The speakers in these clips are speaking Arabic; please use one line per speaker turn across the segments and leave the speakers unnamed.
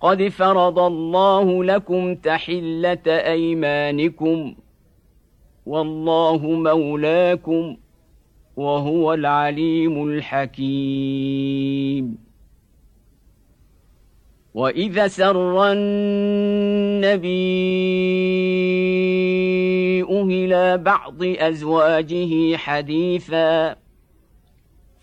قد فرض الله لكم تحله ايمانكم والله مولاكم وهو العليم الحكيم واذا سر النبي الى بعض ازواجه حديثا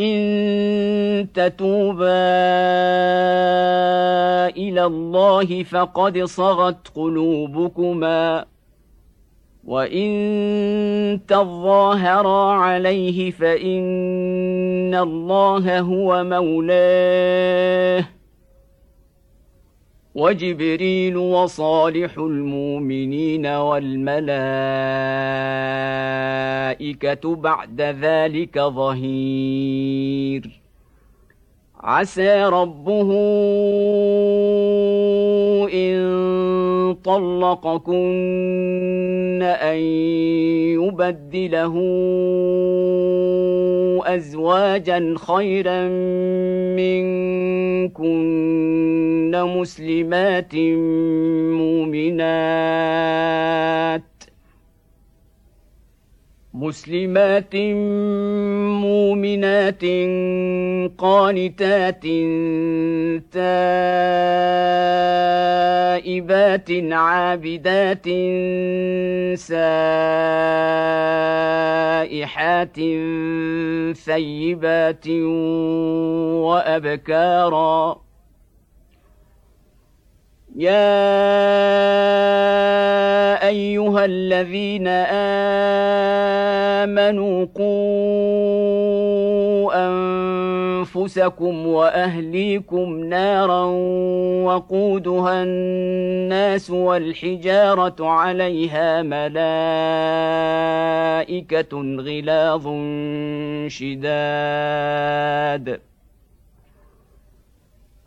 إن تتوبا إلى الله فقد صغت قلوبكما وإن تظاهرا عليه فإن الله هو مولاه وجبريل وصالح المؤمنين والملائكه بعد ذلك ظهير عسى ربه ان طلقكن ان يبدله ازواجا خيرا منكن مسلمات مؤمنات مسلمات مؤمنات قانتات تائبات عابدات سائحات ثيبات وابكارا يا ايها الذين امنوا آل آمنوا قوا أنفسكم وأهليكم نارا وقودها الناس والحجارة عليها ملائكة غلاظ شداد ۖ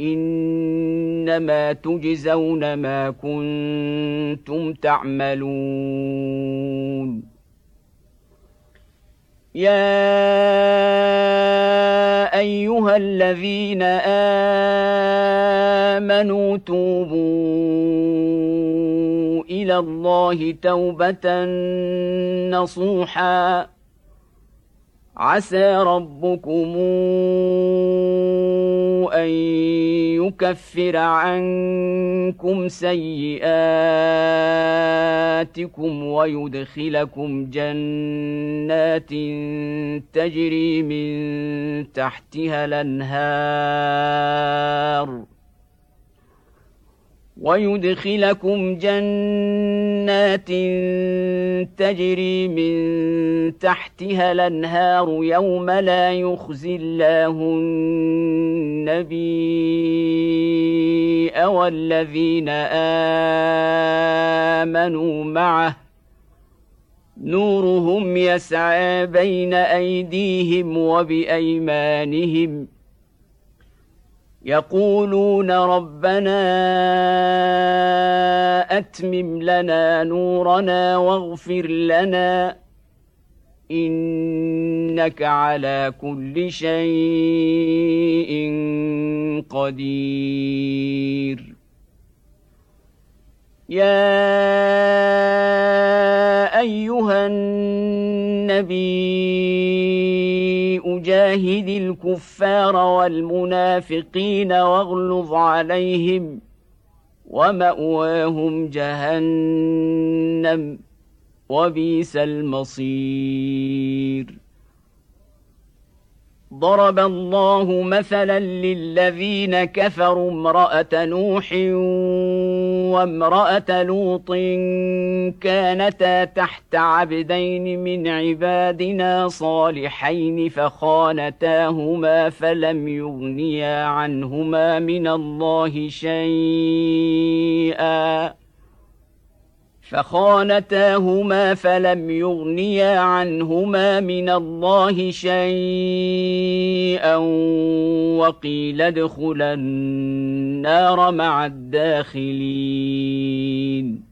انما تجزون ما كنتم تعملون يا ايها الذين امنوا توبوا الى الله توبه نصوحا عسى ربكم ان يكفر عنكم سيئاتكم ويدخلكم جنات تجري من تحتها الانهار ويدخلكم جنات تجري من تحتها الانهار يوم لا يخزي الله النبي والذين امنوا معه نورهم يسعى بين ايديهم وبايمانهم ۖ يقولون ربنا اتمم لنا نورنا واغفر لنا انك على كل شيء قدير يا ايها الناس النبي أجاهد الكفار والمنافقين واغلظ عليهم ومأواهم جهنم وبئس المصير ضرب الله مثلا للذين كفروا امرأة نوح وامرأة لوط كانتا تحت عبدين من عبادنا صالحين فخانتاهما فلم يغنيا عنهما من الله شيئا فخانتاهما فلم يغنيا عنهما من الله شيئا وقيل ادخلا النار مع الداخلين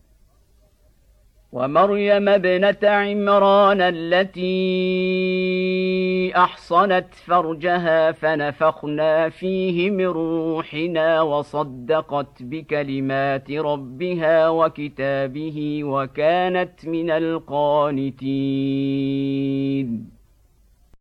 ومريم ابنه عمران التي احصنت فرجها فنفخنا فيه من روحنا وصدقت بكلمات ربها وكتابه وكانت من القانتين